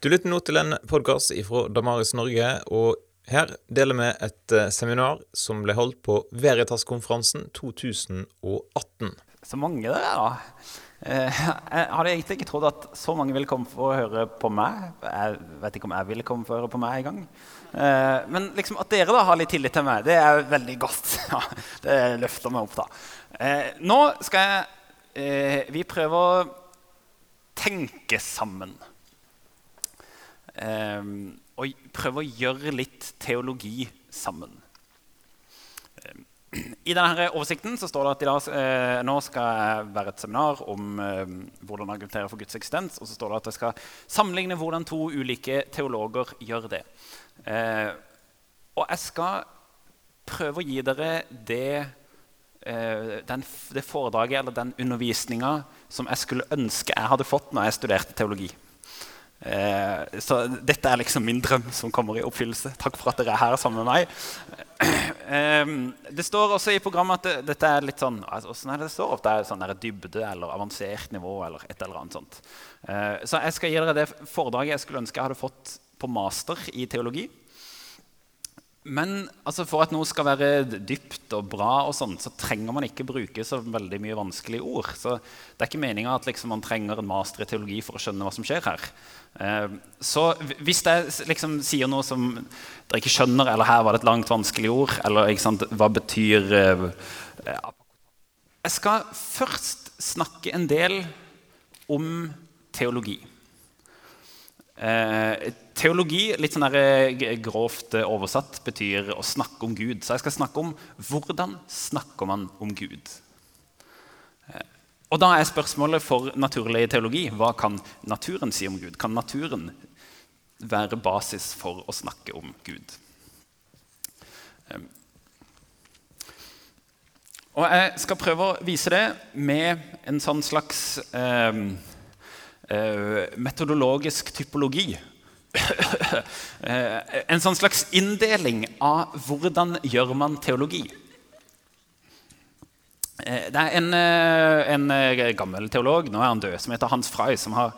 Du lytter nå til en podkast fra Damaris Norge, og her deler vi et eh, seminar som ble holdt på Veritas-konferansen 2018. Så mange det er, da. Eh, jeg hadde egentlig ikke trodd at så mange ville komme for å høre på meg. Jeg vet ikke om jeg ville komme for å høre på meg en gang. Eh, men liksom at dere da har litt tillit til meg, det er veldig godt. Det løfter meg opp, da. Nå skal jeg Vi prøver å tenke sammen. Og prøve å gjøre litt teologi sammen. I denne oversikten så står det at i dag, eh, nå skal jeg være et seminar om eh, hvordan argumentere for Guds eksistens. Og så står det at jeg skal sammenligne hvordan to ulike teologer gjør det. Eh, og jeg skal prøve å gi dere det, eh, den, det foredraget eller den undervisninga som jeg skulle ønske jeg hadde fått når jeg studerte teologi. Eh, så dette er liksom min drøm som kommer i oppfyllelse. Takk for at dere er her sammen med meg. Eh, det står også i programmet at det, dette er litt sånn altså, er det, det står det er sånn dybde eller avansert nivå eller et eller annet sånt. Eh, så jeg skal gi dere det foredraget jeg skulle ønske jeg hadde fått på master i teologi. Men altså, for at noe skal være dypt og bra, og sånt, så trenger man ikke bruke så veldig mye vanskelige ord. Så Det er ikke meninga at liksom, man trenger en master i teologi for å skjønne hva som skjer her. Eh, så hvis jeg liksom, sier noe som dere ikke skjønner, eller her var det et langt, vanskelig ord, eller sant, hva betyr eh, Jeg skal først snakke en del om teologi. Eh, teologi, litt sånn eh, grovt eh, oversatt, betyr å snakke om Gud. Så jeg skal snakke om hvordan snakker man om Gud. Og da er spørsmålet for naturlig teologi hva kan naturen si om Gud? Kan naturen være basis for å snakke om Gud? Og jeg skal prøve å vise det med en sånn slags Eh, metodologisk typologi. Eh, en sånn slags inndeling av hvordan gjør man teologi. Eh, det er en, en, gammel teolog nå er han død, som heter Hans Frey, som har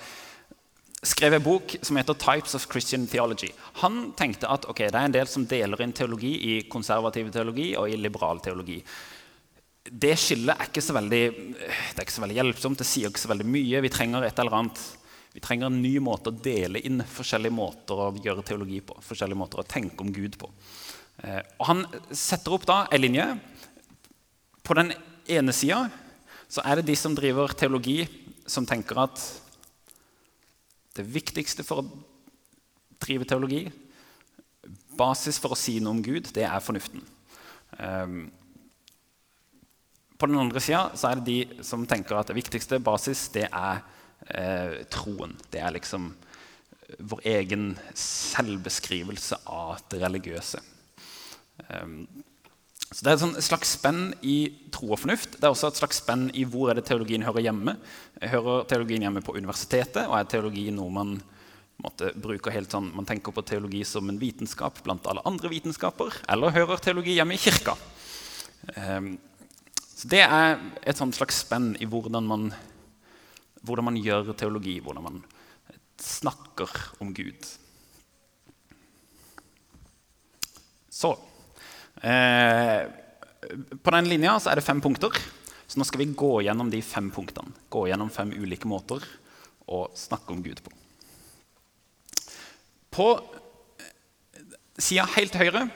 skrevet en bok som heter 'Types of Christian Theology'. Han tenkte at okay, det er en del som deler inn teologi i konservativ teologi og i liberal teologi. Det skillet er ikke så veldig, er ikke så veldig hjelpsomt. Det sier ikke så veldig mye. Vi trenger et eller annet vi trenger en ny måte å dele inn forskjellige måter å gjøre teologi på. forskjellige måter å tenke om Gud på. Eh, og Han setter opp da en linje. På den ene sida er det de som driver teologi, som tenker at det viktigste for å drive teologi, basis for å si noe om Gud, det er fornuften. På den andre sida er det de som tenker at det viktigste basis det er eh, troen. Det er liksom eh, vår egen selvbeskrivelse av det religiøse. Um, så Det er et sånn slags spenn i tro og fornuft. Det er også et slags spenn i hvor er det teologien hører hjemme. Hører teologien hjemme på universitetet, og er teologi noe man måtte, bruker helt sånn, Man tenker på teologi som en vitenskap blant alle andre vitenskaper, eller hører teologi hjemme i kirka? Um, så Det er et slags spenn i hvordan man, hvordan man gjør teologi, hvordan man snakker om Gud. Så eh, På den linja er det fem punkter. Så nå skal vi gå gjennom de fem punktene. Gå gjennom fem ulike måter å snakke om Gud på. På sida helt høyre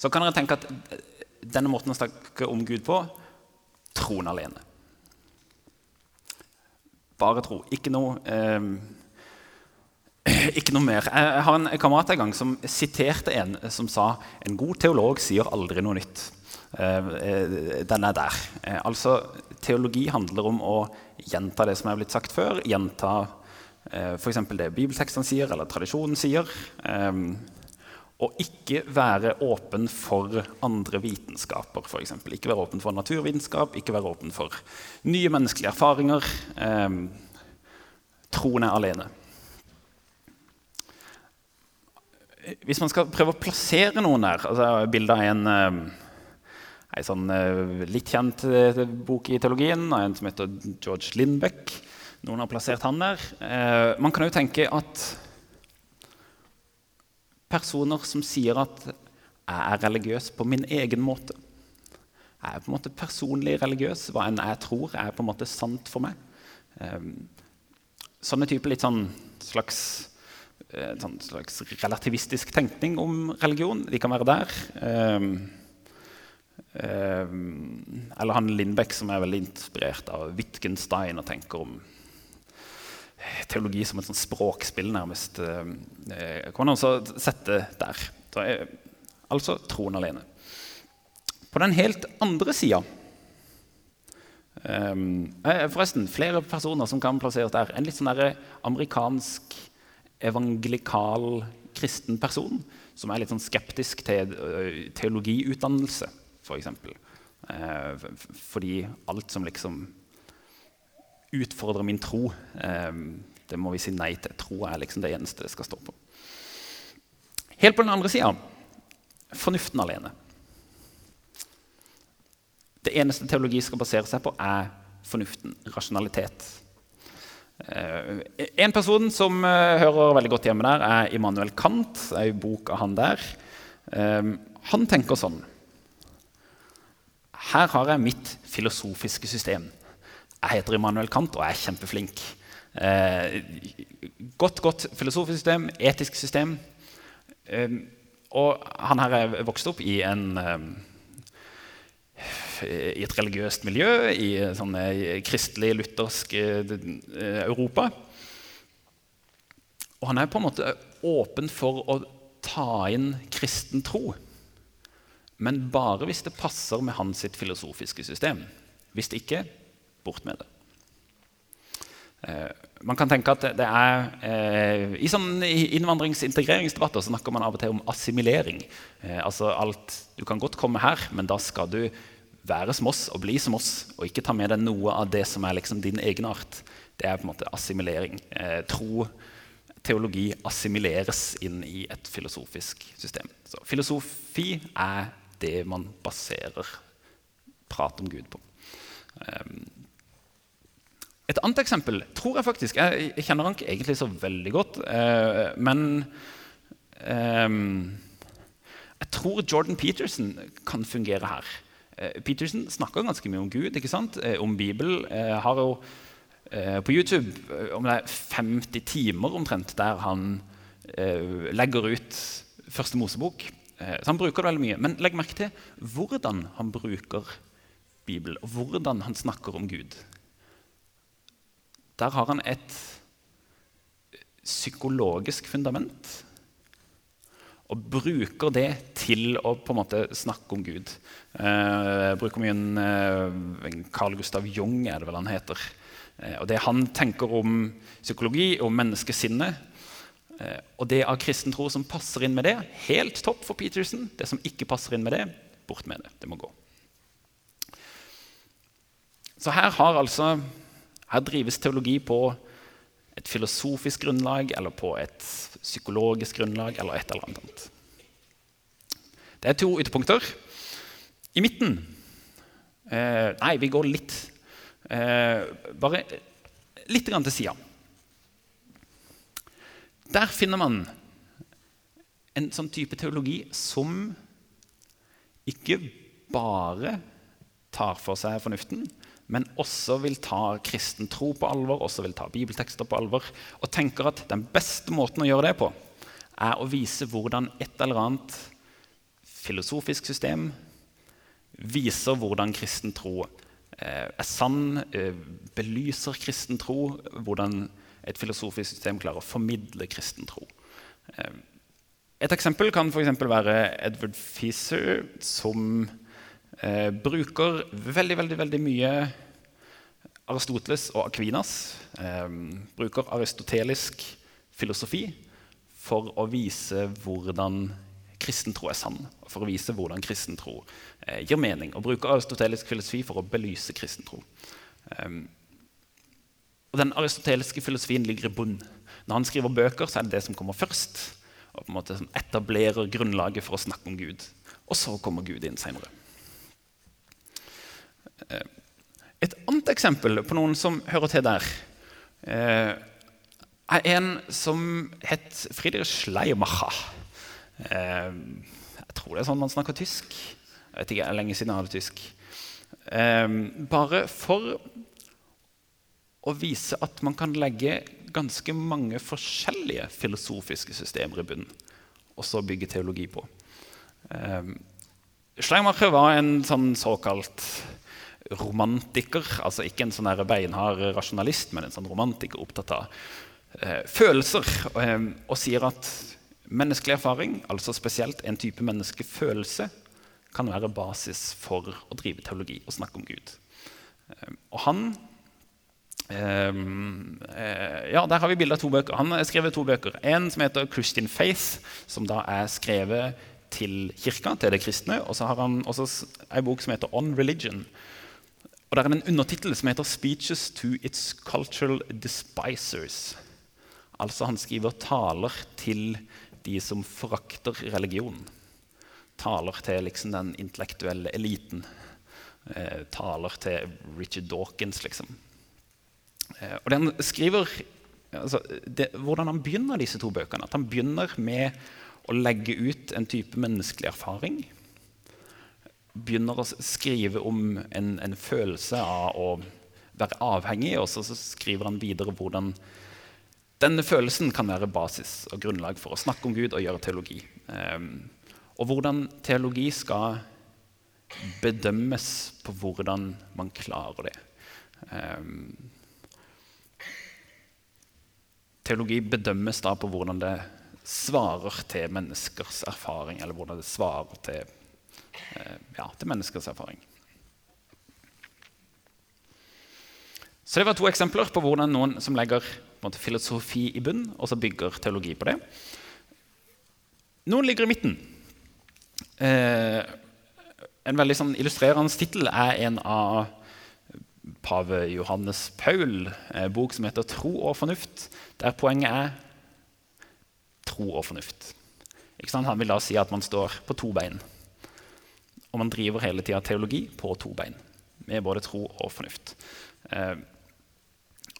så kan dere tenke at denne måten å snakke om Gud på troen alene. Bare tro. Ikke noe, eh, ikke noe mer. Jeg har en kamerat en gang som siterte en som sa en god teolog sier aldri noe nytt. Eh, eh den er der. Eh, altså, Teologi handler om å gjenta det som er blitt sagt før. Gjenta f.eks. det bibeltekstene sier, eller tradisjonen sier. Å ikke være åpen for andre vitenskaper, f.eks. Ikke være åpen for naturvitenskap, ikke være åpen for nye menneskelige erfaringer. Eh, troen er alene. Hvis man skal prøve å plassere noen her altså Bildet av en, en sånn eh, litt kjent eh, bok i teologien av en som heter George Lindbeck. Noen har plassert han der. Eh, man kan jo tenke at personer som sier at jeg er religiøs på min egen måte. Jeg er på en måte personlig religiøs. Hva enn jeg tror, er på en måte sant for meg. Um, sånne typer litt sånn slags, uh, sånn slags relativistisk tenkning om religion, de kan være der. Um, um, eller han Lindbekk, som er veldig inspirert av Wittgenstein og tenker om teologi som et sånt språkspill, nærmest. Uh, kan man altså sette der. Uh, altså troen alene. På den helt andre sida um, Forresten, flere personer som kan plasseres der. En litt sånn der amerikansk evangelikal kristen person som er litt sånn skeptisk til teologiutdannelse, f.eks. For uh, fordi alt som liksom utfordrer min tro, um, det må vi si nei til. Tro er liksom det eneste det skal stå på. Helt på den andre sida fornuften alene. Det eneste teologi skal basere seg på, er fornuften, rasjonalitet. Uh, en person som uh, hører veldig godt hjemme der, er Immanuel Kant. Det er en bok av han der. Uh, han tenker sånn Her har jeg mitt filosofiske system. Jeg heter Immanuel Kant og jeg er kjempeflink. godt, godt filosofisk system, etisk system. og han her er vokst opp i en i et religiøst miljø i sånn kristelig, luthersk eh, Europa. Og han er på en måte åpen for å ta inn kristen tro. Men bare hvis det passer med hans filosofiske system. Hvis det ikke bort med det. Eh, man kan tenke at det er, eh, I sånn innvandrings- og integreringsdebatter snakker man av og til om assimilering. Eh, altså alt, Du kan godt komme her, men da skal du være som oss og bli som oss, og ikke ta med deg noe av det som er liksom din egenart, det er på en måte assimilering. Eh, tro, teologi assimileres inn i et filosofisk system. Så filosofi er det man baserer prat om Gud på. Um, et annet eksempel tror jeg faktisk Jeg, kjenner han ikke egentlig så veldig godt, Eh, men eh, jeg tror Jordan Peterson kan fungere her. Eh, Peterson snakker ganske mye om Gud, ikke sant? Eh, om Bibelen. Eh, har jo på YouTube om det er 50 timer omtrent der han legger ut Første Mosebok. Så han bruker det veldig mye. Men legg merke til hvordan han bruker Bibelen, og hvordan han snakker om Gud. Der har han et psykologisk fundament og bruker det til å på en måte snakke om Gud. Eh, bruker mye en, eh, Carl Gustav Jung, er det vel han heter. Eh, og Det han tenker om psykologi og menneskesinnet, eh, og det av kristen tro som passer inn med det, helt topp for Peterson. Det som ikke passer inn med det, bort med det. Det må gå. Så her, har altså, her drives teologi på et filosofisk grunnlag eller på et psykologisk grunnlag eller et eller annet. Det er to ytterpunkter. I midten eh, Nei, vi går litt eh, Bare litt til sida. Der finner man en sånn type teologi som ikke bare tar for seg fornuften, men også vil ta kristen tro på alvor, også vil ta bibeltekster på alvor, og tenker at den beste måten å gjøre det på, er å vise hvordan et eller annet filosofisk system viser hvordan kristen tro eh, er sann, eh, belyser kristen tro, hvordan et filosofisk system klarer å formidle kristen tro. Eh, et eksempel kan for være Edward Feeser, som eh, bruker veldig, veldig, veldig mye Aristoteles og Akvinas. Eh, bruker aristotelisk filosofi for å vise hvordan kristen tro er sann. For å vise hvordan kristen tro eh, gir mening. Og bruker aristotelisk filosofi for å belyse kristen tro. Um, og Den aristoteliske filosofien ligger i bunn. Når han skriver bøker, så er det det som kommer først. Og på en måte etablerer grunnlaget for å snakke om Gud. Og så kommer Gud inn seinere. Et annet eksempel på noen som hører til der, eh, er en som het Friedrich Schleiermacher. Eh, jeg tror det er sånn man snakker tysk. Jeg vet ikke, lenge siden jeg hadde tysk. Eh, bare for å vise at man kan legge ganske mange forskjellige filosofiske systemer i bunnen, og så bygge teologi på. Schleiermacher var en sånn såkalt romantiker. Altså ikke en sånn beinhard rasjonalist, men en sånn romantiker opptatt av eh, følelser. Eh, og sier at menneskelig erfaring, altså spesielt en type menneskefølelse, kan være basis for å drive teologi og snakke om Gud. Eh, og han eh, eh, Ja, der har vi bilde av to bøker. Han har skrevet to bøker. En som heter 'Christian Faith', som da er skrevet til kirka, til det kristne. Og så har han også en bok som heter 'On Religion'. Og Det er en undertittel som heter 'Speeches to its cultural despisers'. Altså Han skriver taler til de som forakter religion. Taler til liksom den intellektuelle eliten. Eh, taler til Richard Dawkins, liksom. Eh, og den skriver altså, det, Hvordan han begynner disse to bøkene. At han begynner med å legge ut en type menneskelig erfaring. Begynner å skrive om en, en følelse av å være avhengig, og så, så, skriver han videre hvordan denne følelsen kan være basis og grunnlag for å snakke om Gud og gjøre teologi. Um, og hvordan teologi skal bedømmes på hvordan man klarer det. Um, teologi bedømmes da på hvordan det svarer til menneskers erfaring, eller hvordan det svarer til, ja, til menneskers erfaring. Så Det var to eksempler på hvordan noen som legger måte, filosofi i bunn, og så bygger teologi på det. Noen ligger i midten. Eh, en veldig sånn illustrerende tittel er en av pave Johannes Paul, en bok som heter 'Tro og fornuft', der poenget er tro og fornuft. Han vil da si at man står på to bein. Og man driver hele tida teologi på to bein, med både tro og fornuft. Eh,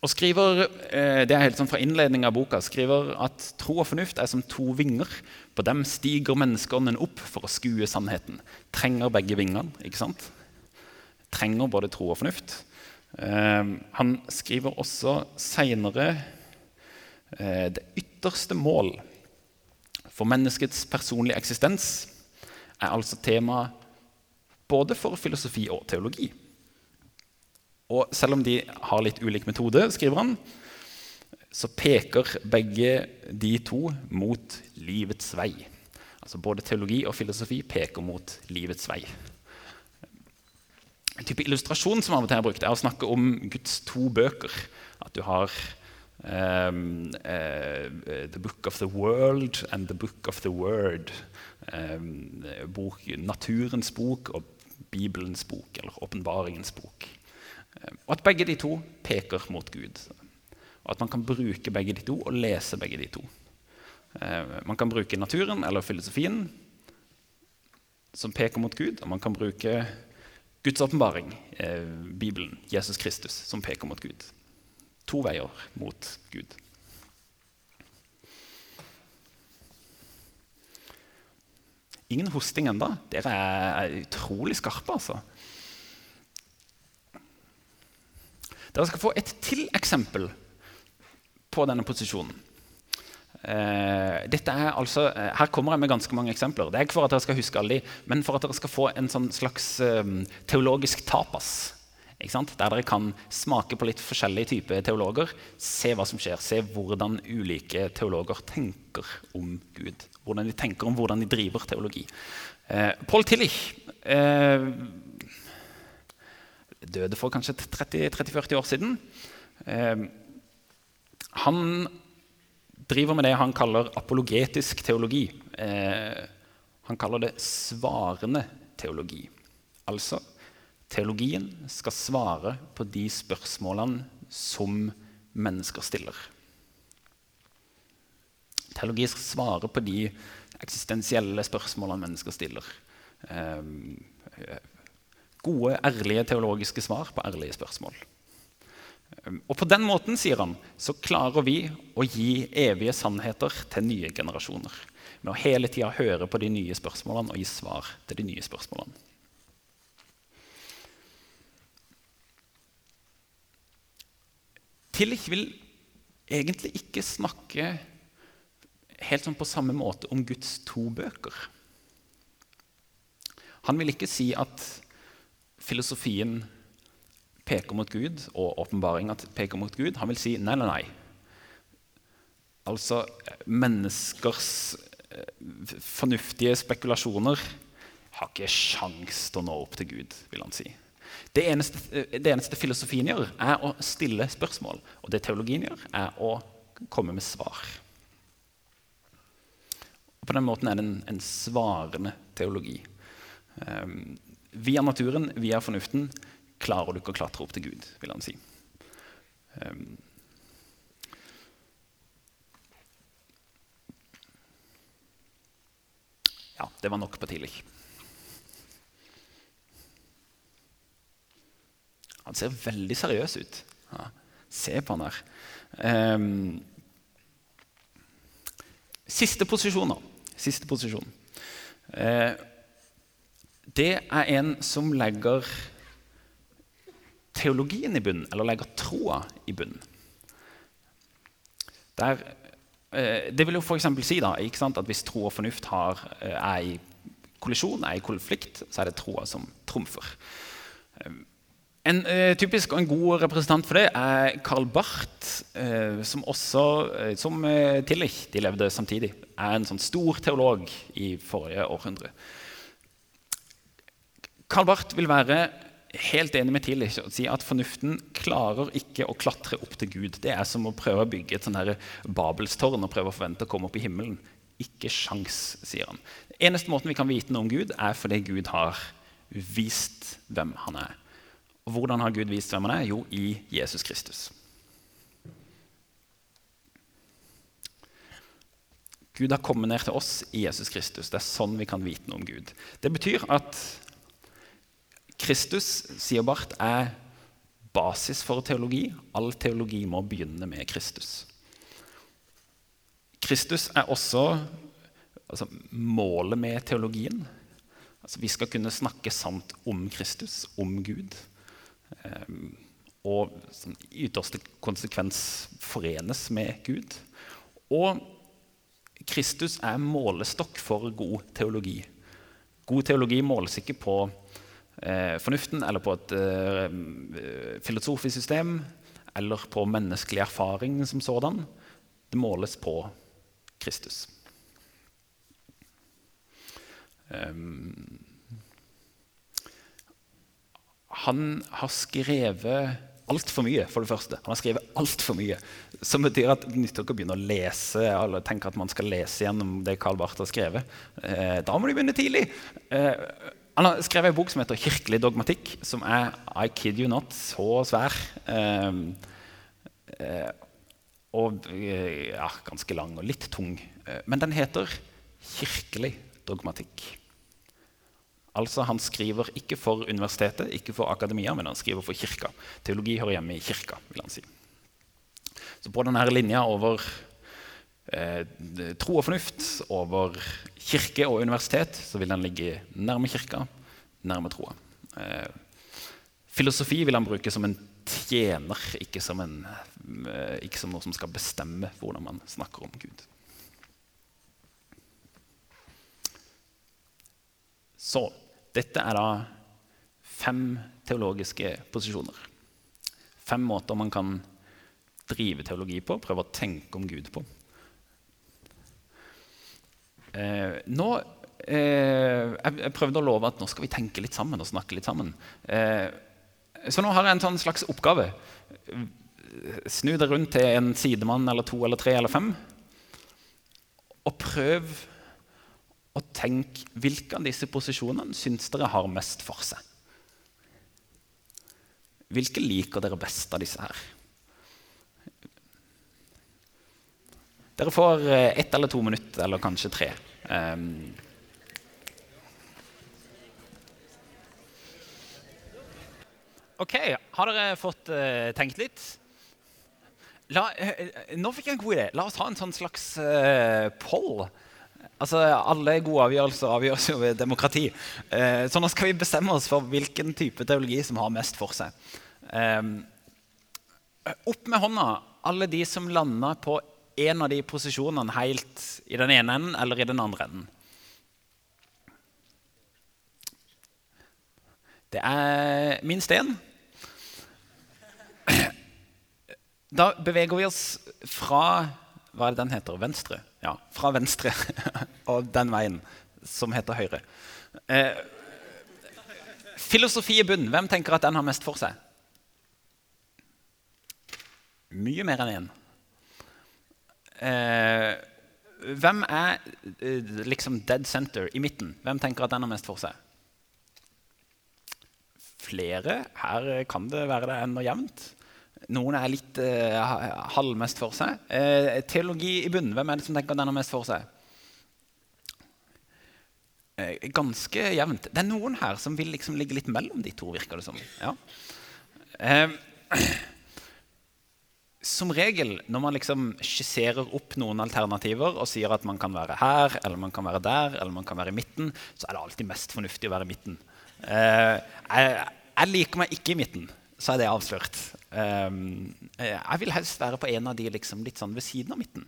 og skriver, eh, det er helt sånn fra innledningen av boka, skriver at tro og fornuft er som to vinger. På dem stiger menneskeånden opp for å skue sannheten. Trenger begge vingene. ikke sant? Trenger både tro og fornuft. Eh, han skriver også seinere det ytterste mål for menneskets personlige eksistens er altså tema både for filosofi og teologi. Og selv om de har litt ulik metode, skriver han, så peker begge de to mot livets vei. Altså Både teologi og filosofi peker mot livets vei. En type illustrasjon som av og til er brukt, er å snakke om Guds to bøker. At du har um, uh, The Book of the World and The Book of the Word. Um, bok, naturens bok og Bibelens bok, eller åpenbaringens bok. Og at begge de to peker mot Gud. Og at man kan bruke begge de to og lese begge de to. man kan bruke naturen eller filosofien som peker mot Gud, og man kan bruke Guds åpenbaring, eh, Bibelen, Jesus Kristus, som peker mot Gud to veier mot Gud. Ingen hosting ennå. Dere er utrolig skarpe, altså. Dere skal få et til eksempel på denne posisjonen. Uh, altså, uh, her kommer jeg med ganske mange eksempler. Det er ikke for at dere skal huske alle de, men for at dere skal få en sånn slags uh, teologisk tapas der dere kan smake på litt forskjellige typer teologer, se hva som skjer, se hvordan ulike teologer tenker om Gud. Hvordan de tenker om hvordan de driver teologi. Eh, Paul Tillich eh, døde for kanskje 30-40 år siden. Eh, han driver med det han kaller apologetisk teologi. Eh, han kaller det svarende teologi. Altså Teologien skal svare på de spørsmålene som mennesker stiller. Teologi skal svare på de eksistensielle spørsmålene mennesker stiller. Eh, gode, ærlige teologiske svar på ærlige spørsmål. Og på den måten, sier han, så klarer vi å gi evige sannheter til nye generasjoner. Med å hele tida høre på de nye spørsmålene og gi svar til de nye spørsmålene. Tillich vil egentlig ikke snakke helt sånn på samme måte om Guds to bøker. Han vil ikke si at filosofien peker mot Gud, og åpenbaringa peker mot Gud. Han vil si nei, nei, nei. Altså menneskers eh, fornuftige spekulasjoner har ikke sjans til å nå opp til Gud, vil han si. Det eneste, eh, det eneste filosofien gjør, er å stille spørsmål. Og det teologien gjør, er å komme med svar. På den måten er det en, en svarende teologi. Um, via naturen, via fornuften, klarer du ikke å klatre opp til Gud, vil han si. Um, ja, det var nok på tidlig. Han ser veldig seriøs ut. Ja, se på han her. Um, siste posisjon, da. Siste posisjon. Uh, det er en som legger teologien i bunnen, eller legger troa i bunnen. Der, eh, det vil jo f.eks. si da, at hvis tro og fornuft har, eh, er i kollisjon, er i konflikt, så er det troa som trumfer. Eh, en eh, typisk og en god representant for det er Karl Barth, eh, som også, eh, som Tillich, de levde samtidig, er en sånn stor teolog i forrige århundre. Karl Barth vil være helt enig med Tillich og si at fornuften klarer ikke å klatre opp til Gud. Det er som å prøve å bygge et sånn Babelstårn og prøve å forvente å komme opp i himmelen. Ikke sjans, sier han. Den eneste måten vi kan vite noe om Gud, er fordi Gud har vist hvem han er. Og hvordan har Gud vist hvem han er? Jo, i Jesus Kristus. Gud har kommet ned til oss i Jesus Kristus. Det er sånn vi kan vite noe om Gud. Det betyr at Kristus, sier Barth, er basis for teologi. All teologi må begynne med Kristus. Kristus er også altså, målet med teologien. Altså, vi skal kunne snakke sant om Kristus, om Gud. Um, og som i ytterste konsekvens forenes med Gud. Og Kristus er målestokk for god teologi. God teologi måles ikke på eh, fornuften eller på et eh, filosofisk system eller på menneskelig erfaring som sådan. Det måles på Kristus. Um, han har skrevet altfor mye, for det første. Han har skrevet altfor mye. Som betyr at det nytter ikke å begynne å lese eller tenke at man skal lese gjennom det Karl Barth har skrevet. Eh, da må du begynne tidlig. Eh, han har skrevet en bok som heter 'Kirkelig dogmatikk', som er I kid you not, så svær. Eh, eh, og eh, ja, ganske lang og litt tung. Eh, men den heter 'Kirkelig dogmatikk'. Altså Han skriver ikke for universitetet, ikke for akademia, men han skriver for kirka. Teologi hører hjemme i kirka, vil han si. Så på denne linja over eh, tro og fornuft, over kirke og universitet, så vil han ligge nærme kirka, nærme troa. Eh, filosofi vil han bruke som en tjener, ikke som, en, eh, ikke som noe som skal bestemme hvordan man snakker om Gud. Så dette er da fem teologiske posisjoner. Fem måter man kan drive teologi på, prøve å tenke om Gud på. Eh, nå, eh, jeg, prøvde å love at nå skal vi tenke litt sammen og snakke litt sammen. Eh, så nå har jeg en sånn slags oppgave. Snu deg rundt til en sidemann eller to eller tre eller fem. Og prøv å tenk hvilke av disse posisjonene syns dere har mest for seg. Hvilke liker dere best av disse her? Dere får eh, ett eller to minutter, eller kanskje tre. Um, OK, har dere fått uh, tenkt litt? La, uh, nå fikk jeg en god idé. La oss ha en sånn slags uh, poll. Altså, Alle gode avgjørelser avgjøres jo ved demokrati. så nå skal vi bestemme oss for hvilken type teologi som har mest for seg. opp med hånda, alle de som landa på en av de posisjonene helt i den ene enden eller i den andre enden. Det er minst én. Da beveger vi oss fra hva er det den heter? Venstre? Ja, fra venstre og den veien som heter høyre. Eh, filosofi i bunn. Hvem tenker at den har mest for seg? Mye mer enn én. Eh, hvem er eh, liksom dead center i midten? Hvem tenker at den har mest for seg? flere. Her kan det være det er noe jevnt. Noen er litt uh, halvmest for seg. Uh, teologi i bunnen, hvem er det som tenker den har mest for seg? Uh, ganske jevnt. Det er noen her som vil liksom ligge litt mellom de to, virker det som. Ja. som regel når man liksom skisserer opp noen alternativer og sier at man kan være her, eller man kan være der, eller man kan være i midten, så er det alltid mest fornuftig å være i midten. Uh, jeg, jeg, liker meg ikke i midten, så er det avslørt. Um, jeg vil helst være på en av de liksom, litt sånn ved siden av midten.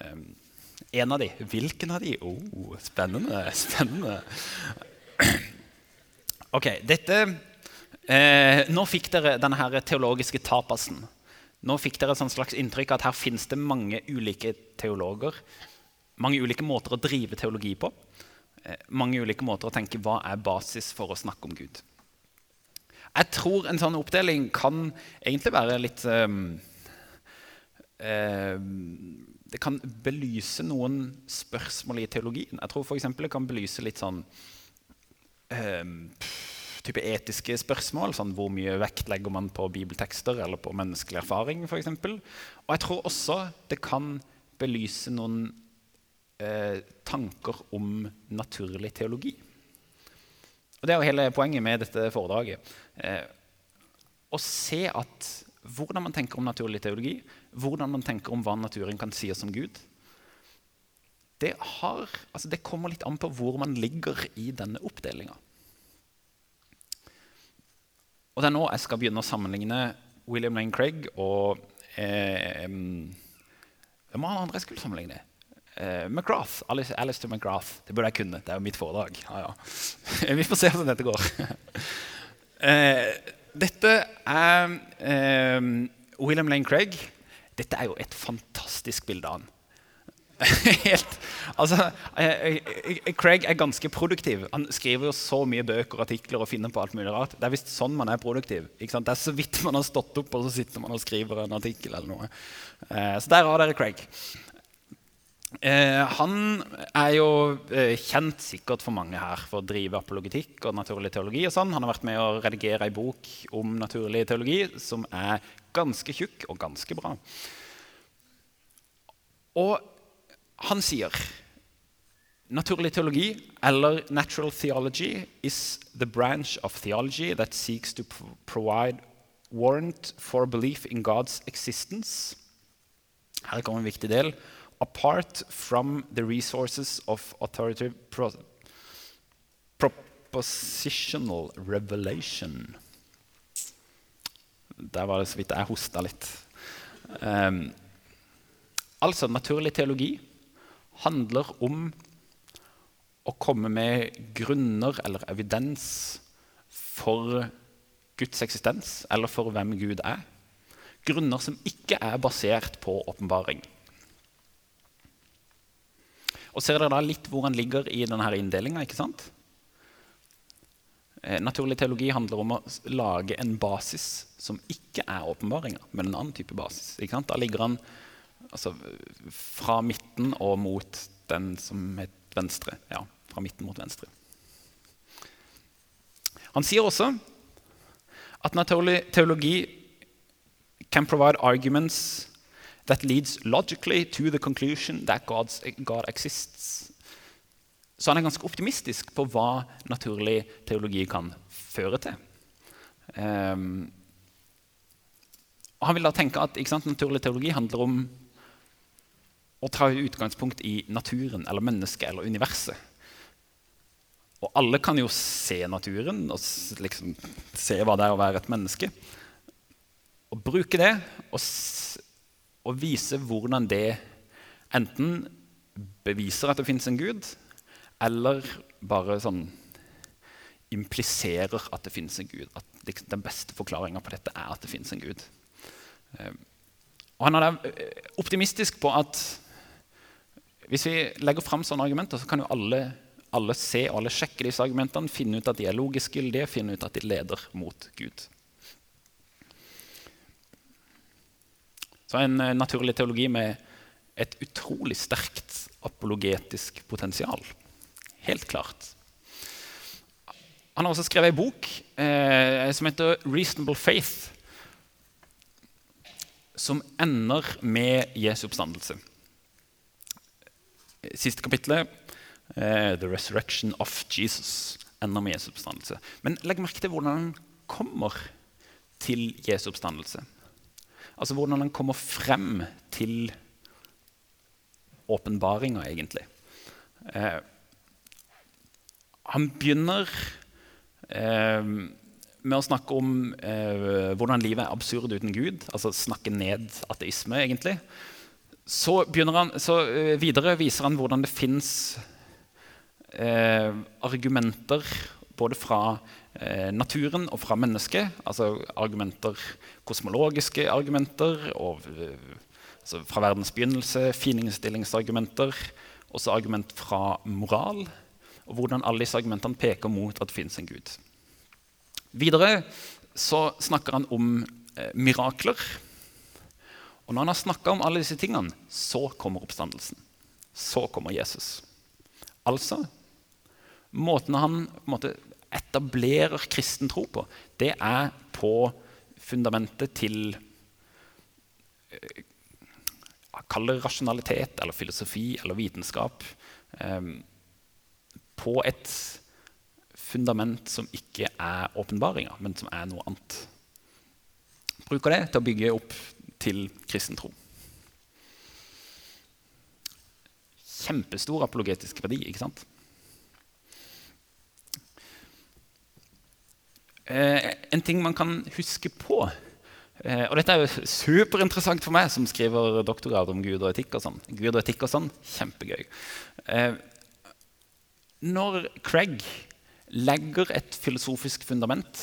Um, en av de. Hvilken av de? Oh, spennende. Spennende. Ok, dette eh, Nå fikk dere denne her teologiske tapasen. Nå fikk dere et slags inntrykk at her finnes det mange ulike teologer. Mange ulike måter å drive teologi på. Eh, mange ulike måter å tenke hva er basis for å snakke om Gud. Jeg tror en sånn oppdeling kan egentlig være litt um, uh, Det kan belyse noen spørsmål i teologien. Jeg tror f.eks. det kan belyse litt sånn um, type etiske spørsmål. Sånn hvor mye vekt legger man på bibeltekster eller på menneskelig erfaring f.eks. Og jeg tror også det kan belyse noen eh, tanker om naturlig teologi. Og Det er jo hele poenget med dette foredraget. Eh, å se at hvordan man tenker om naturlig teologi, hvordan man tenker om hva naturen kan si oss om Gud, det, har, altså det kommer litt an på hvor man ligger i denne oppdelinga. Og det er nå jeg skal begynne å sammenligne William Lane Craig og eh, Hvem var han andre jeg skulle sammenligne? Eh, McGrath, Alice, Alistair McGrath. Det burde jeg kunne. Det er jo mitt foredrag. Ja, ja. Vi får se hvordan dette går. uh, dette er uh, William Lane Craig. Dette er jo et fantastisk bilde av han. Helt, altså, Craig er ganske produktiv. Han skriver jo så mye bøker artikler og finner på alt mulig rart. Det er visst sånn man er produktiv. Det er så vidt man har stått opp, og så sitter man og skriver en artikkel. eller noe. så der har dere Craig. Eh, han er jo eh, kjent sikkert for mange her for å drive apologetikk og naturlig teologi. og sånn. Han har vært med å redigere ei bok om naturlig teologi som er ganske tjukk og ganske bra. Og han sier naturlig teologi, eller natural theology, is the branch of theology that seeks to provide warrant for belief in God's existence. Her kommer en viktig del apart from the resources of authoritative pro propositional revelation. Der var det så vidt jeg hosta litt. Um, altså, naturlig teologi handler om å komme med grunner eller evidens for Guds eksistens, eller for hvem Gud er. Grunner som ikke er basert på åpenbaring. Og ser dere da litt hvor han ligger i denne inndelinga? Eh, naturlig teologi handler om å lage en basis som ikke er åpenbaringa, men en annen type basis. Da ligger han altså, fra midten og mot den som het venstre. Ja, fra midten mot venstre. Han sier også at naturlig teologi can provide arguments that leads logically to the conclusion that God's, God exists. Så han er ganske optimistisk på hva naturlig teologi kan føre til. Um, og han vil da tenke at sant, Naturlig teologi handler om å ta utgangspunkt i naturen eller mennesket eller universet. Og alle kan jo se naturen og liksom se hva det er å være et menneske. Og bruke det og, og vise hvordan det enten beviser at det fins en gud, eller bare sånn impliserer at det fins en gud. At den beste forklaringa på dette er at det fins en gud. Ehm, og han er eh, optimistisk på at hvis vi legger fram sånne argumenter, så kan jo alle, alle se og alle sjekke disse argumentene, finne ut at de er logisk gyldige, finne ut at de leder mot Gud. Så en eh, naturlig teologi med et utrolig sterkt apologetisk potensial. Helt klart. Han har også skrevet ei bok eh, som heter 'Reasonable Faith', som ender med Jesu oppstandelse. Siste kapittelet, eh, 'The Resurrection of Jesus', ender med Jesu oppstandelse. Men legg merke til hvordan han kommer til Jesu oppstandelse. Altså hvordan han kommer frem til åpenbaringa, egentlig. Eh, han begynner eh, med å snakke om eh, hvordan livet er absurd uten Gud, altså snakke ned ateisme, egentlig. Så, han, så eh, videre viser han hvordan det fins eh, argumenter både fra naturen og fra mennesket. Altså argumenter, kosmologiske argumenter og, eh, altså fra verdens begynnelse, fininnstillingsargumenter. Også argument fra moral. Og hvordan alle disse argumentene peker mot at det fins en gud. Videre så snakker han om eh, mirakler. Og når han har snakka om alle disse tingene, så kommer oppstandelsen. Så kommer Jesus. Altså Måten han på måte, etablerer kristen tro på, det er på fundamentet til eh, Kall det rasjonalitet eller filosofi eller vitenskap. Eh, på et fundament som ikke er åpenbaringer, men som er noe annet. Bruker det til å bygge opp til kristen tro. Kjempestor apologetisk verdi, ikke sant? En ting man kan huske på eh, Og dette er jo superinteressant for meg, som skriver doktorgrad om Gud og etikk. og sånn. Gud og etikk og sånn, Kjempegøy. Eh, når Craig legger et filosofisk fundament,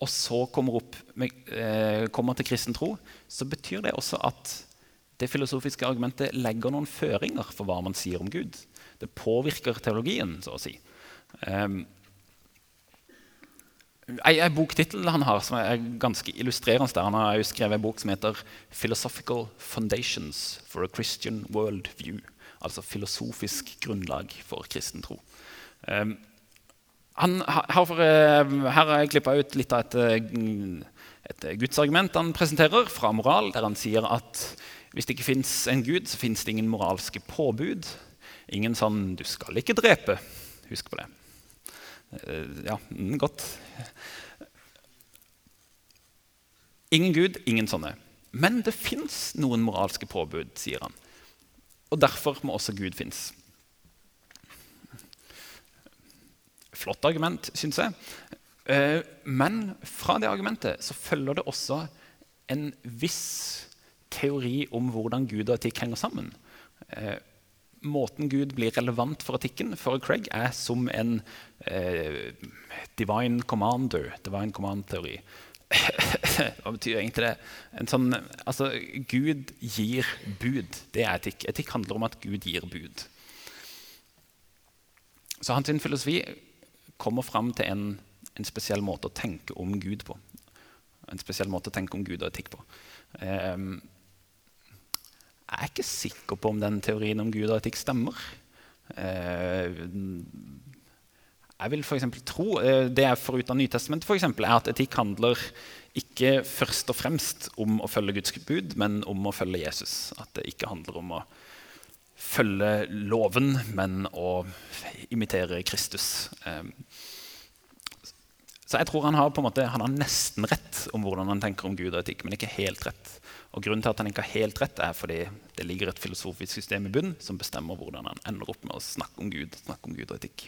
og så kommer, eh, kommer til kristen tro, så betyr det også at det filosofiske argumentet legger noen føringer for hva man sier om Gud. Det påvirker teologien, så å si. En boktittel han har som er ganske illustrerende der. Han har jo skrevet en bok som heter 'Philosophical Foundations for a Christian World View'. Altså filosofisk grunnlag for kristen tro. Um, han, her, for, uh, her har jeg klippa ut litt av et, eh, et gudsargument han presenterer fra moral, der han sier at hvis det ikke fins en gud, så fins det ingen moralske påbud. Ingen sånn 'du skal ikke drepe'. Husk på det. Uh, ja, mm, godt. Ingen gud, ingen sånne. Men det fins noen moralske påbud, sier han. Og derfor må også Gud finnes. Flott argument, syns jeg. Eh, men fra det argumentet så følger det også en viss teori om hvordan Gud og etikk henger sammen. Måten Gud blir relevant for etikken for Craig, er som en eh, divine commander, divine command-teori. Hva betyr egentlig det? Sånn, altså, Gud gir bud. Det er etikk. Etikk handler om at Gud gir bud. Så hans filosofi kommer fram til en, en, spesiell måte å tenke om Gud på. En spesiell måte å tenke om Gud og etikk på. Um, jeg er ikke sikker på om den teorien om Gud og etikk stemmer. Uh, jeg vil for tro, uh, Det jeg får ut av Nytestamentet, for eksempel, er at etikk handler ikke først og fremst om å følge Guds bud, men om å følge Jesus. At det ikke handler om å følge loven, men å imitere Kristus. Um, Så jeg tror han har, måte, han har nesten rett om hvordan han tenker om Gud og etikk, men ikke helt rett. Og grunnen til at han ikke har helt rett, er fordi det ligger et filosofisk system i bunnen som bestemmer hvordan han ender opp med å snakke om Gud, snakke om Gud og etikk.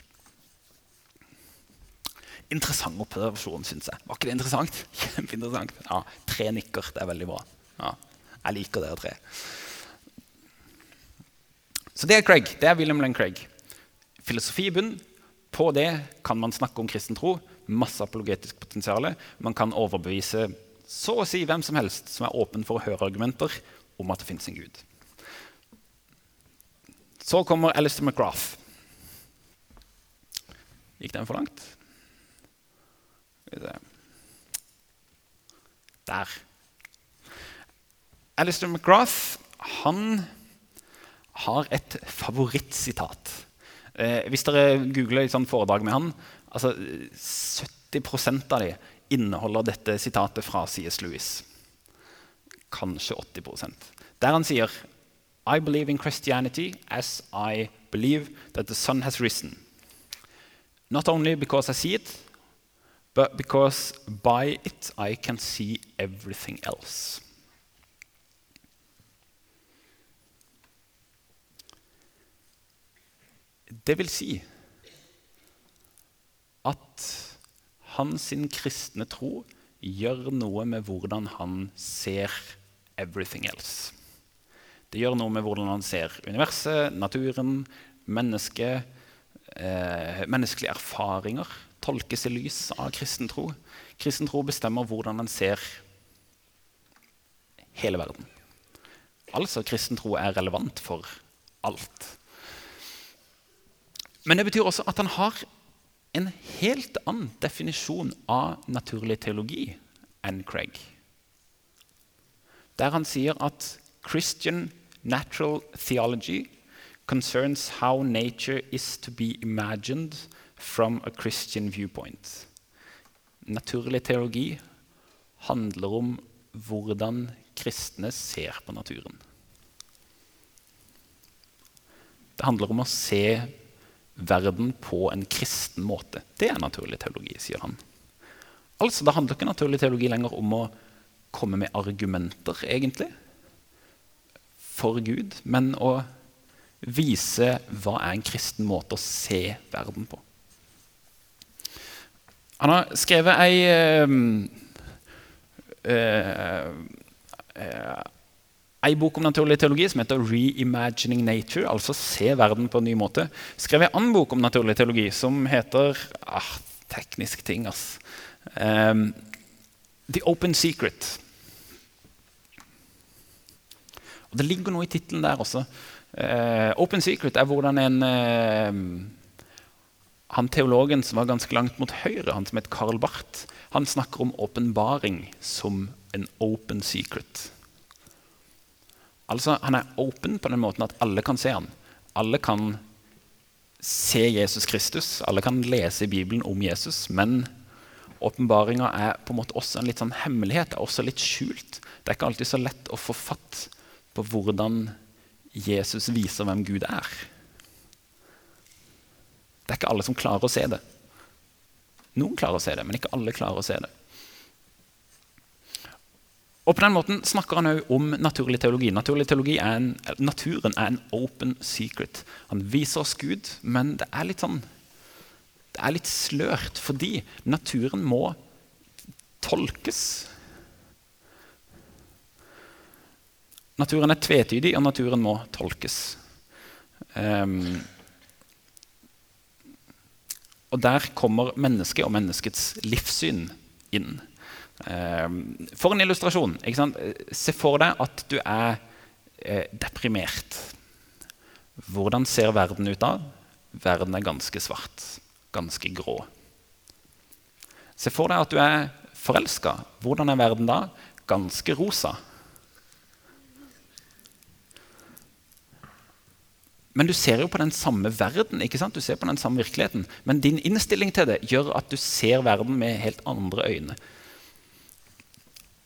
Interessant observasjon, syns jeg. Var ikke det interessant? Kjempeinteressant. Ja, Tre nikker. Det er veldig bra. Ja, jeg liker dere tre. Så det er Craig. Det er William Lane Craig. Filosofi i bunnen. På det kan man snakke om kristen tro. Masse apologetisk potensial. Man kan overbevise så å si hvem som helst som er åpen for å høre argumenter om at det fins en gud. Så kommer Alistair McGrath. Gikk den for langt? Der. Alistair McGrath han har et favorittsitat. Eh, hvis dere googler et sånt foredrag med han, altså 70% av de inneholder dette sitatet fra C.S. Lewis. Kanskje 80% Der han sier I believe in Christianity as I believe that the sun has risen. Not only because I see it, but because by it I can see everything else. Det vil si at hans kristne tro gjør noe med hvordan han ser everything else. Det gjør noe med hvordan han ser universet, naturen, mennesket, eh, menneskelige erfaringer. Tolkes i lys av kristen tro. Kristen tro bestemmer hvordan han ser hele verden. Altså kristen tro er relevant for alt. Men det betyr også at han har en helt annen definisjon av naturlig teologi enn Craig. Der han sier at Christian natural theology concerns how nature is to be imagined from a Christian viewpoint. Naturlig teologi handler om hvordan kristne ser på naturen. Det handler om å se verden på en kristen måte. Det er naturlig teologi, sier han. Altså, Det handler ikke naturlig teologi lenger om å komme med argumenter, egentlig, for Gud, men å vise hva er en kristen måte å se verden på. Han har skrevet ei øh, øh, Ei bok om naturlig teologi som heter 'Reimagining Nature', altså 'Se verden på en ny måte'. Skrev en annen bok om naturlig teologi som heter ah, Teknisk ting, ass. Um, 'The Open Secret'. Og Det ligger noe i tittelen der også. Uh, Open Secret er hvordan en uh, Han teologen som var ganske langt mot høyre, han som het Karl Barth, han snakker om åpenbaring som en open secret. Altså, Han er åpen på den måten at alle kan se han. Alle kan se Jesus Kristus, alle kan lese i Bibelen om Jesus. Men åpenbaringa er på en måte også en litt sånn hemmelighet, er også litt skjult. Det er ikke alltid så lett å få fatt på hvordan Jesus viser hvem Gud er. Det er ikke alle som klarer å se det. Noen klarer å se det, men ikke alle klarer å se det. Og På den måten snakker han òg om naturlig teologi. Naturlig teologi er en, naturen er en open secret. Han viser oss Gud, men det er litt sånn det er litt slørt, fordi naturen må tolkes. Naturen er tvetydig, og naturen må tolkes. Um, og der kommer mennesket og menneskets livssyn inn. Ehm, for en illustrasjon. Se for deg at du er eh, deprimert. Hvordan ser verden ut da? Verden er ganske svart. Ganske grå. Se for deg at du er forelska. Hvordan er verden da? Ganske rosa. Men du ser jo på den samme verden, ikke sant? du ser på den samme virkeligheten. Men din innstilling til det gjør at du ser verden med helt andre øyne.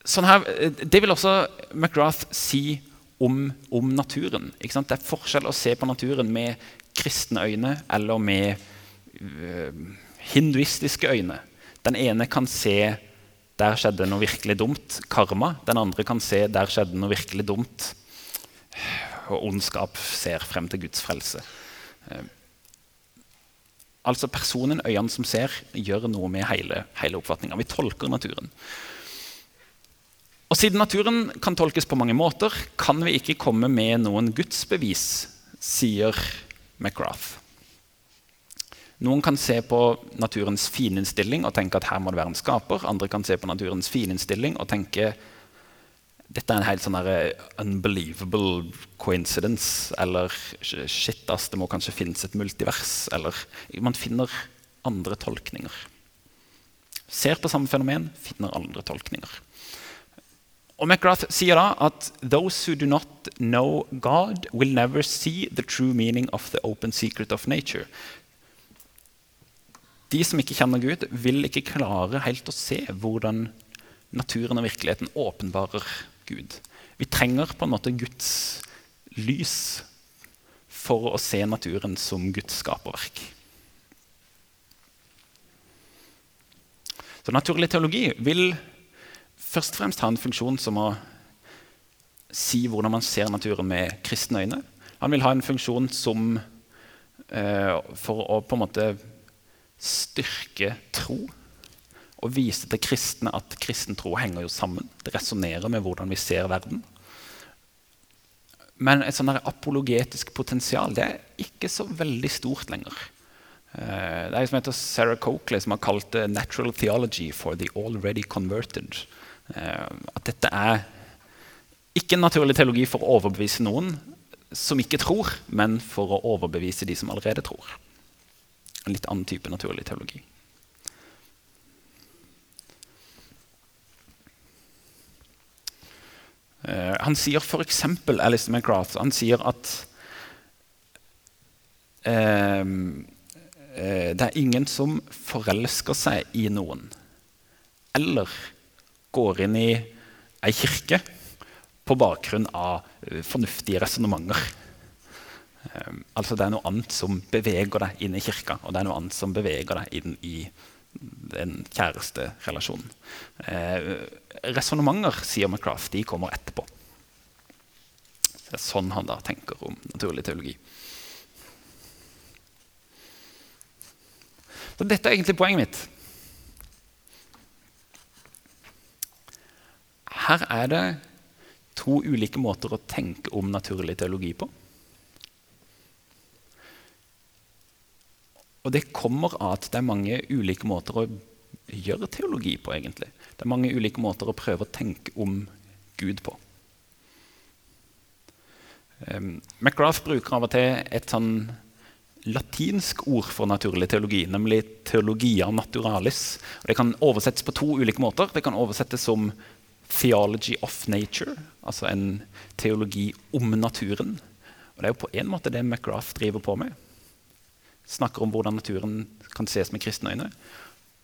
Sånn her, eh, det vil også McGrath si om, om naturen. Det er forskjell å se på naturen med kristne øyne eller med øh, hinduistiske øyne. Den ene kan se der skjedde noe virkelig dumt, karma. Den andre kan se der skjedde noe virkelig dumt, og ondskap ser frem til Guds frelse. Eh, altså Personen, øynene som ser, gjør noe med hele, hele oppfatninga. Vi tolker naturen. Og Siden naturen kan tolkes på mange måter, kan vi ikke komme med noen gudsbevis, sier McGrath. Noen kan se på naturens fininnstilling og tenke at her må det være en skaper. Andre kan se på naturens fininnstilling og tenke dette er en helt sånn eh, unbelievable coincidence. Eller shit, ass, det må kanskje finnes et multivers. Eller man finner andre tolkninger. Ser på samme fenomen, finner andre tolkninger. Og McGrath sier da at «Those who do not know God will never see the true meaning of the open secret of nature». De som ikke kjenner Gud, vil ikke klare helt å se hvordan naturen og virkeligheten åpenbarer Gud. Vi trenger på en måte Guds lys for å se naturen som Guds skaperverk. Så naturlig teologi vil først og fremst ha en funksjon som å si hvordan man ser naturen med kristne øyne. Han vil ha en funksjon som eh, for å på en måte styrke tro. Og vise til kristne at kristen tro henger jo sammen. Det resonnerer med hvordan vi ser verden. Men et sånn apologetisk potensial det er ikke så veldig stort lenger. Eh, det er en som heter Sarah Coakley, som har kalt det 'natural theology for the already converted'. Eh, at dette er ikke en naturlig teologi for å overbevise noen som ikke tror, men for å overbevise de som allerede tror. En litt annen type naturlig teologi. Uh, han sier f.eks. Alice McGrath han sier at uh, det er ingen som forelsker seg i noen eller går inn i ei kirke på bakgrunn av eh, fornuftige resonnementer. Um, altså det er noe annet som beveger deg inn i kirka, og det er noe annet som beveger deg inn i den kjæresterelasjonen. Eh, Resonnementer, sier McCraft, de kommer etterpå. Det er sånn han da tenker om naturlig teologi. Så dette er egentlig poenget mitt. Her er det to ulike måter å tenke om naturlig teologi på. Og det kommer av at det er mange ulike måter å gjøre teologi på. egentlig. Det er mange ulike måter å prøve å tenke om Gud på. Um, McGrath bruker av og til et sånn latinsk ord for naturlig teologi, nemlig teologia naturalis. Og det kan oversettes på to ulike måter. Det kan oversettes som 'theology of nature', altså en teologi om naturen. Og Det er jo på en måte det McGrath driver på med. Snakker om hvordan naturen kan ses med kristne øyne.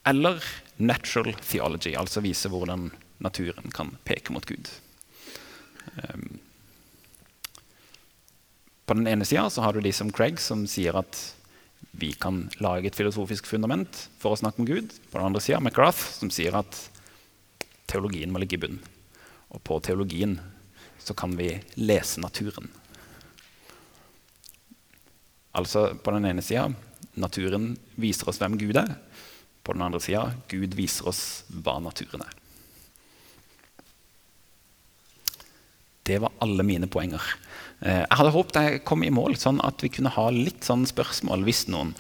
Eller 'natural theology', altså vise hvordan naturen kan peke mot Gud. Um, på den ene sida har du de som Craig, som sier at vi kan lage et filosofisk fundament for å snakke om Gud. På den andre sida McGrath, som sier at teologien må ligge i bunnen. Og på teologien så kan vi lese naturen. Altså på den ene sida naturen viser oss hvem Gud er. På den andre sida Gud viser oss hva naturen er. Det var alle mine poenger. Eh, jeg hadde håpet jeg kom i mål, sånn at vi kunne ha litt sånn spørsmål hvis noen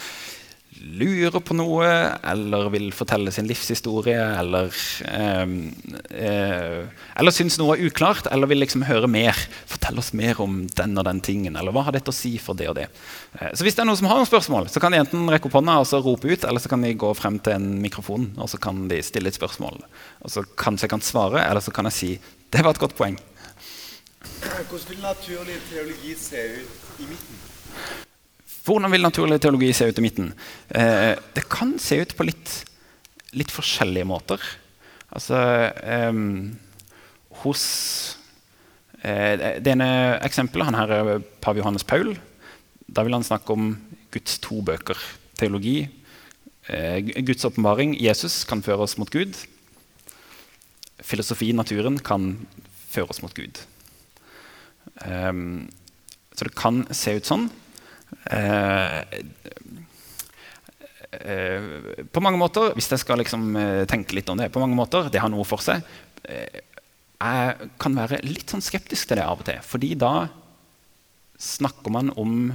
lurer på noe eller vil fortelle sin livshistorie eller, eh, eh, eller syns noe er uklart eller vil liksom høre mer. Fortell oss mer om den og den tingen. Eller hva har dette å si for det og det? Eh, så hvis det er noen som har noen spørsmål, så kan de enten rekke opp hånda og så rope ut, eller så kan de gå frem til en mikrofon og så kan de stille et spørsmål. Og så kanskje jeg kan svare, eller så kan jeg si det var et godt poeng. Hvordan vil naturlig teologi se ut i midten? Hvordan vil naturlig teologi se ut i midten? Eh, det kan se ut på litt, litt forskjellige måter. Altså eh, Hos eh, Det ene eksempelet han her er pav Johannes Paul. Da vil han snakke om Guds to bøker. Teologi Eh, Guds åpenbaring, Jesus, kan føre oss mot Gud. Filosofi, naturen, kan føre oss mot Gud. Um, så det kan se ut sånn. Uh, uh, på mange måter, hvis jeg skal liksom, uh, tenke litt om det, på mange måter, det har noe for seg. jeg kan være litt sånn skeptisk til det av og til. fordi da snakker man om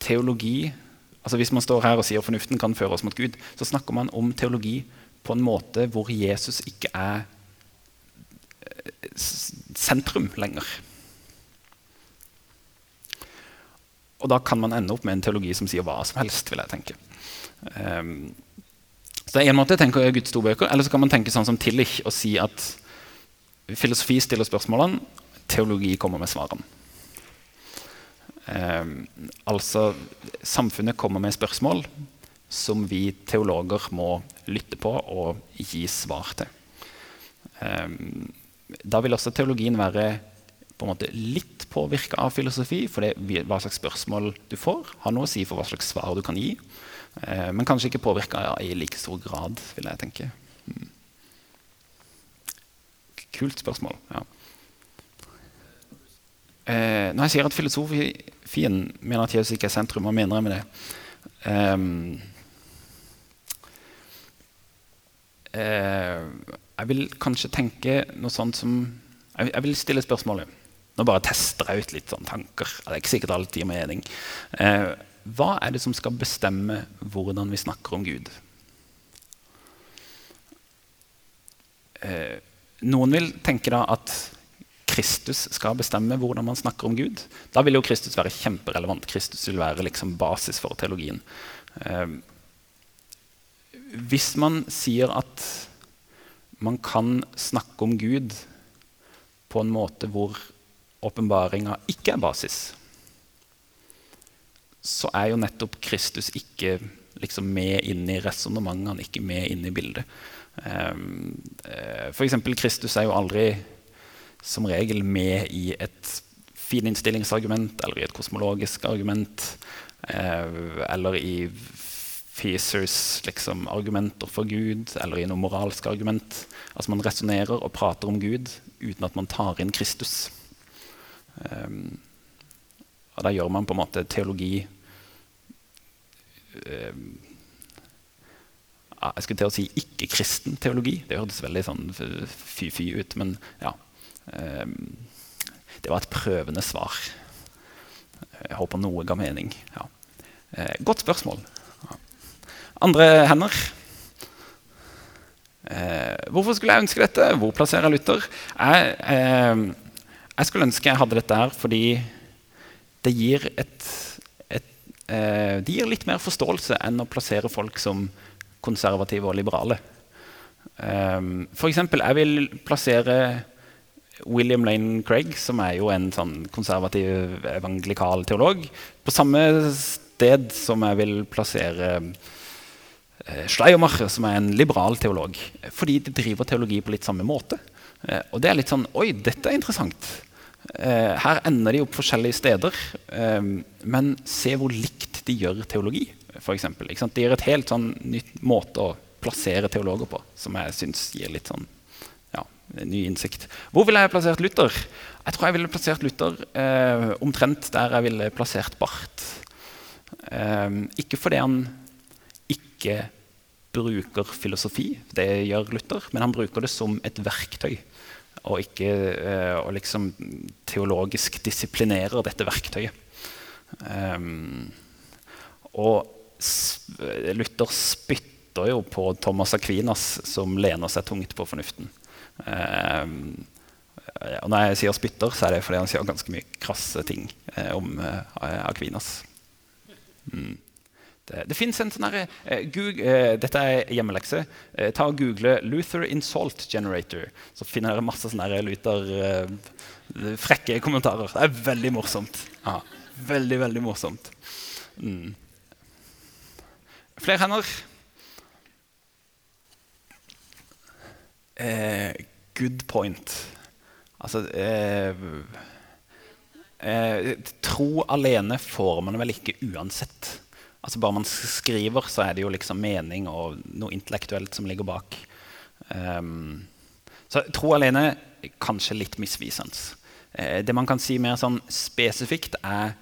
teologi altså Hvis man står her og sier fornuften kan føre oss mot Gud, så snakker man om teologi på en måte hvor Jesus ikke er sentrum lenger. Og da kan man ende opp med en teologi som sier hva som helst. vil jeg tenke. Um, så det er en måte jeg tenker Guds to bøker, Eller så kan man tenke sånn som Tillich og si at filosofi stiller spørsmålene, teologi kommer med svarene. Um, altså samfunnet kommer med spørsmål som vi teologer må lytte på og gi svar til. Um, da vil også teologien være på en måte litt påvirka av filosofi. For det, hva slags spørsmål du får, har noe å si for hva slags svar du kan gi. Eh, men kanskje ikke påvirka ja, i like stor grad, vil jeg tenke. Mm. Kult spørsmål. ja. Eh, når jeg sier at filosofien mener at Jesus ikke er sentrum, hva mener jeg med det? Um, eh, jeg vil kanskje tenke noe sånt som Jeg, jeg vil stille spørsmålet Nå bare tester jeg ut litt sånn tanker. Det er ikke sikkert alltid gir mening. Eh, hva er det som skal bestemme hvordan vi snakker om Gud? Eh, noen vil tenke da at Kristus skal bestemme hvordan man snakker om Gud. Da vil jo Kristus være kjemperelevant. Kristus vil være liksom basis for teologien. Eh, hvis man sier at man kan snakke om Gud på en måte hvor åpenbaringa ikke er basis, så er jo nettopp Kristus ikke liksom med inn i resonnementene, ikke med inn i bildet. Um, F.eks. Kristus er jo aldri som regel med i et fininnstillingsargument eller i et kosmologisk argument uh, eller i Feasers liksom, argumenter for Gud eller i noe moralsk argument. Altså Man resonnerer og prater om Gud uten at man tar inn Kristus. Um, og da gjør man på en måte teologi um, Jeg skulle til å si ikke-kristen teologi. Det hørtes veldig sånn fy-fy ut, men ja. Um, det var et prøvende svar. Jeg håper noe ga mening. Ja. Eh, godt spørsmål. Andre hender. Eh, hvorfor skulle jeg ønske dette? Hvor plasserer jeg Luther? Jeg, eh, jeg skulle ønske jeg hadde dette her fordi det gir, et, et, eh, det gir litt mer forståelse enn å plassere folk som konservative og liberale. Um, for eksempel, jeg vil plassere William Lane Craig, som er jo en sånn konservativ evangelikal teolog, på samme sted som jeg vil plassere Eh, Schleiermacher, som er en liberal teolog. Fordi de driver teologi på litt samme måte. Eh, og det er litt sånn Oi, dette er interessant. Eh, her ender de opp forskjellige steder. Men se hvor likt de gjør teologi, For eksempel, De gjør et helt sånn nytt måte å plassere teologer på, som jeg syns gir litt sånn ja, ny innsikt. Hvor ville jeg plassert Luther? Jeg tror jeg ville plassert Luther eh, omtrent der jeg ville plassert Barth. Eh, ikke fordi han ikke bruker filosofi, det gjør Luther, men han bruker det som et verktøy. Og ikke uh, og liksom teologisk disiplinerer dette verktøyet. Um, og Luther spytter jo på Thomas Aquinas, som lener seg tungt på fornuften. Um, og når jeg sier spytter, så er det fordi han sier ganske mye krasse ting uh, om uh, Aquinas. Mm. Det, det fins en sånn herre eh, eh, Dette er hjemmelekse. Eh, ta og Google 'Luther Insult Generator'. Så finner dere masse sånne Luther eh, frekke kommentarer. Det er veldig morsomt. Aha. veldig, veldig morsomt. Mm. Flere hender. Eh, good point. Altså eh, eh, Tro alene får man vel ikke uansett. Altså Bare man skriver, så er det jo liksom mening og noe intellektuelt som ligger bak. Um, så tro alene kanskje litt misvisende. Eh, det man kan si mer sånn spesifikt, er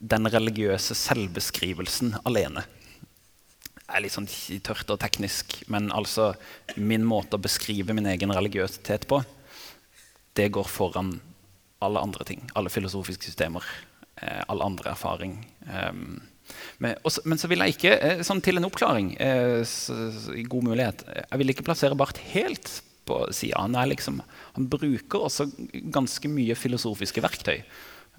den religiøse selvbeskrivelsen alene. Det er litt sånn tørt og teknisk, men altså min måte å beskrive min egen religiøsitet på, det går foran alle andre ting. Alle filosofiske systemer. Eh, all andre erfaring. Um, men, også, men, så vil jeg ikke, eh, sånn til en oppklaring, eh, så, god mulighet Jeg vil ikke plassere Barth helt på sida. Han, liksom, han, bruker også ganske mye filosofiske verktøy.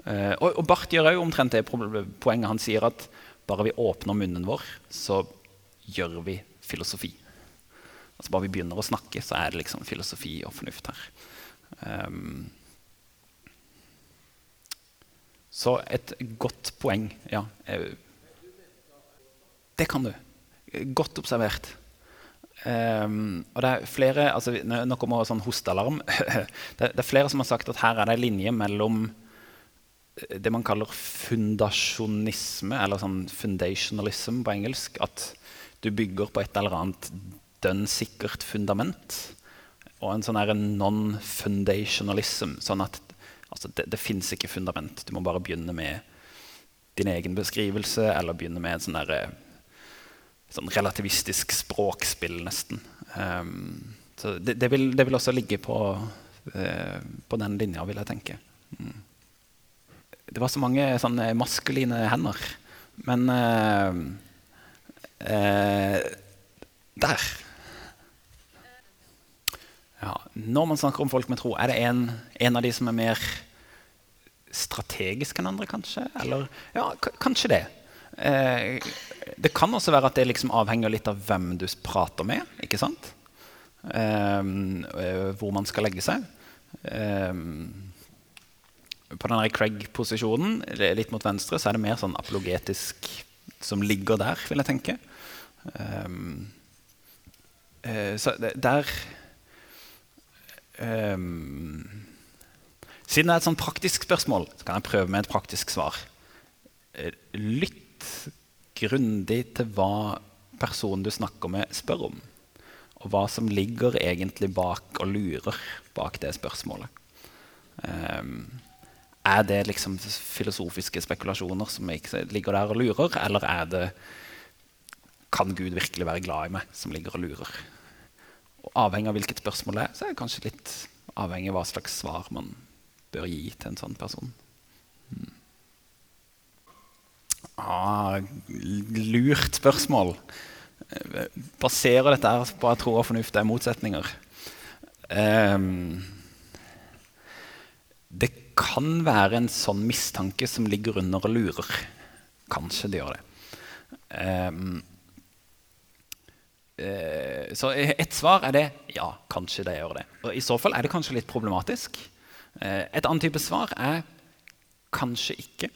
Eh, og, og Barth gjør òg omtrent det poenget. Han sier at bare vi åpner munnen vår, så gjør vi filosofi. Altså Bare vi begynner å snakke, så er det liksom filosofi og fornuft her. Um, så et godt poeng, ja. Det kan du. Godt observert. Um, og det er flere, altså, Nå kommer sånn hostealarm. det, det, er flere som har sagt at her er det en linje mellom eh, det man kaller fundasjonisme, eller sånn foundationalism på engelsk. At du bygger på et eller annet dønn sikkert fundament. Og en sånn non-fundationalism. Sånn at Altså, det det fins ikke fundament. Du må bare begynne med din egen beskrivelse eller begynne med en sånn, der, eh, sånn relativistisk språkspill, nesten. Um, så det, det, vil, det, vil, også ligge på, uh, på den linja, vil jeg tenke. Mm. Det var så mange sånne maskuline hender. Men uh, uh, Der. Ja, når man snakker om folk med tro, er det en, en av de som er mer strategisk enn andre, kanskje? Eller ja, kanskje det. Eh, det kan også være at det liksom avhenger litt av hvem du prater med. ikke sant? Eh, hvor man skal legge seg. Eh, på den Craig-posisjonen, litt mot venstre, så er det mer sånn apologetisk som ligger der, vil jeg tenke. Um, uh, så der siden det er et sånn praktisk spørsmål, så kan jeg prøve med et praktisk svar. Eh, lytt grundig til hva personen du snakker med, spør om. Og hva som ligger egentlig bak og lurer bak det spørsmålet. Um, er det liksom filosofiske spekulasjoner som ligger der og lurer, eller er det Kan Gud virkelig være glad i meg, som ligger og lurer? Og avhengig av hvilket spørsmål det er, så er det kanskje litt avhengig av hva slags svar man bør gi til en sånn person. Ah, lurt spørsmål. Baserer dette her på at tro og fornuft er motsetninger? Um, det kan være en sånn mistanke som ligger under og lurer. Kanskje det gjør det. Um, uh, så et svar er det ja, kanskje det gjør det. Og I så fall er det kanskje litt problematisk. Uh, et annet type svar er kanskje ikke.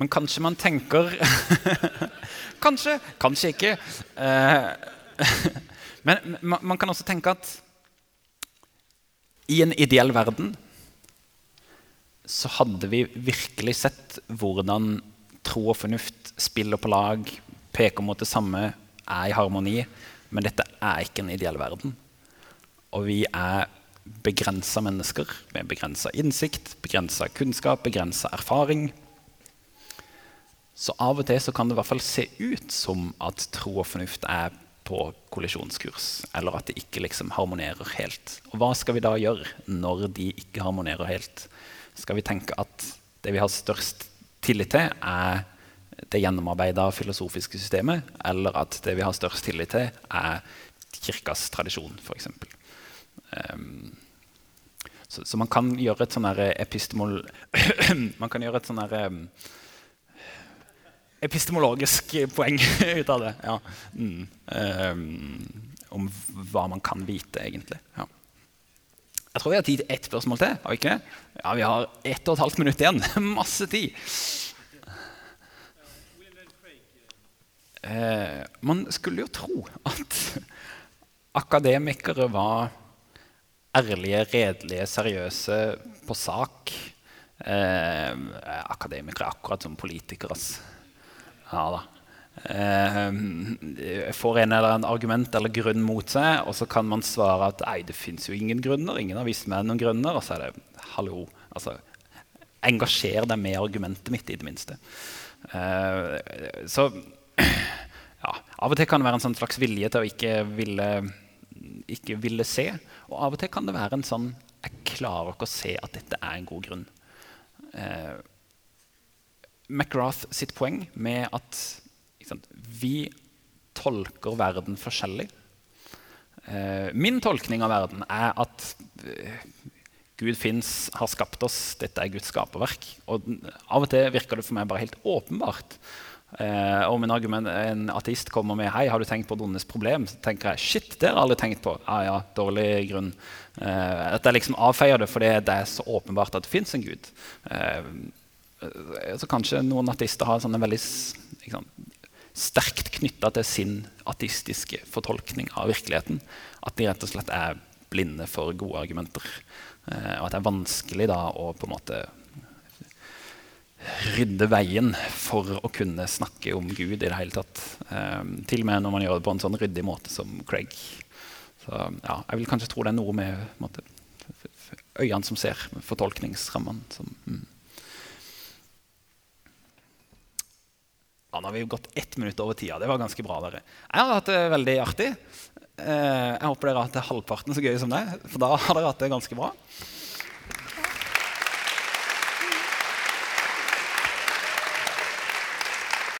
Men kanskje man tenker Kanskje, kanskje ikke. Eh, men man kan også tenke at i en ideell verden så hadde vi virkelig sett hvordan tro og fornuft spiller på lag, peker mot det samme, er i harmoni, men dette er ikke en ideell verden. Og vi er begrensa mennesker med begrensa innsikt, begrensa kunnskap, begrensa erfaring. Så av og til så kan det i hvert fall se ut som at tro og fornuft er på kollisjonskurs, eller at det ikke liksom harmonerer helt. Og hva skal vi da gjøre når de ikke harmonerer helt? Skal vi tenke at det vi har størst tillit til, er det gjennomarbeida filosofiske systemet, eller at det vi har størst tillit til, er kirkas tradisjon, f.eks. Um, ehm, så, så, man kan gjøre et sånn epistemol... man kan gjøre et sånn um, epistemologisk poeng ut av det. Ja. Mm. Um, om hva man kan vite, egentlig. Ja. Jeg tror vi har tid til ett spørsmål til. har Vi ikke det? Ja, vi har ett og et halvt minutt igjen. Masse tid. Eh, man skulle jo tro at akademikere var ærlige, redelige, seriøse på sak. Eh, akademikere er akkurat som politikere. Ja da. eh, får en eller annen argument eller grunn mot seg, og så kan man svare at nei, det fins jo ingen grunner. Ingen har vist meg noen grunner. Og så er det hallo. Altså, engasjer deg med argumentet mitt, i det minste. Eh, så ja, av og til kan det være en sånn slags vilje til å ikke ville, ikke ville se. Og av og til kan det være en sånn Jeg klarer ikke å se at dette er en god grunn. Eh, McGrath sitt poeng med at sant, vi tolker verden forskjellig. Eh, min tolkning av verden er at eh, Gud fins, har skapt oss, dette er Guds skaperverk. Og av og til virker det for meg bare helt åpenbart. Eh, om en, argument, en, ateist kommer med Hei, har du tenkt på donnes problem, så tenker jeg shit, det har jeg aldri tenkt på. Ah, ja, dårlig grunn. Eh, at jeg liksom avfeier det fordi det er så åpenbart at det fins en gud. Eh, så kanskje noen ateister har sånne veldig liksom, sterkt knytta til sin ateistiske fortolkning av virkeligheten. At de rett og slett er blinde for gode argumenter. Eh, og at det er vanskelig da å på en måte rydde veien for å kunne snakke om Gud i det hele tatt. Eh, til og med når man gjør det på en sånn ryddig måte som Craig. Så ja, jeg vil kanskje tro det er noe med måte, øynene som ser, fortolkningsrammene. som... Mm. Ja, nå har vi gått ett minutt over tida. Det var ganske bra. dere. Jeg har hatt det veldig artig. Eh, jeg håper dere har hatt det halvparten så gøy som det, for da har dere hatt det ganske bra.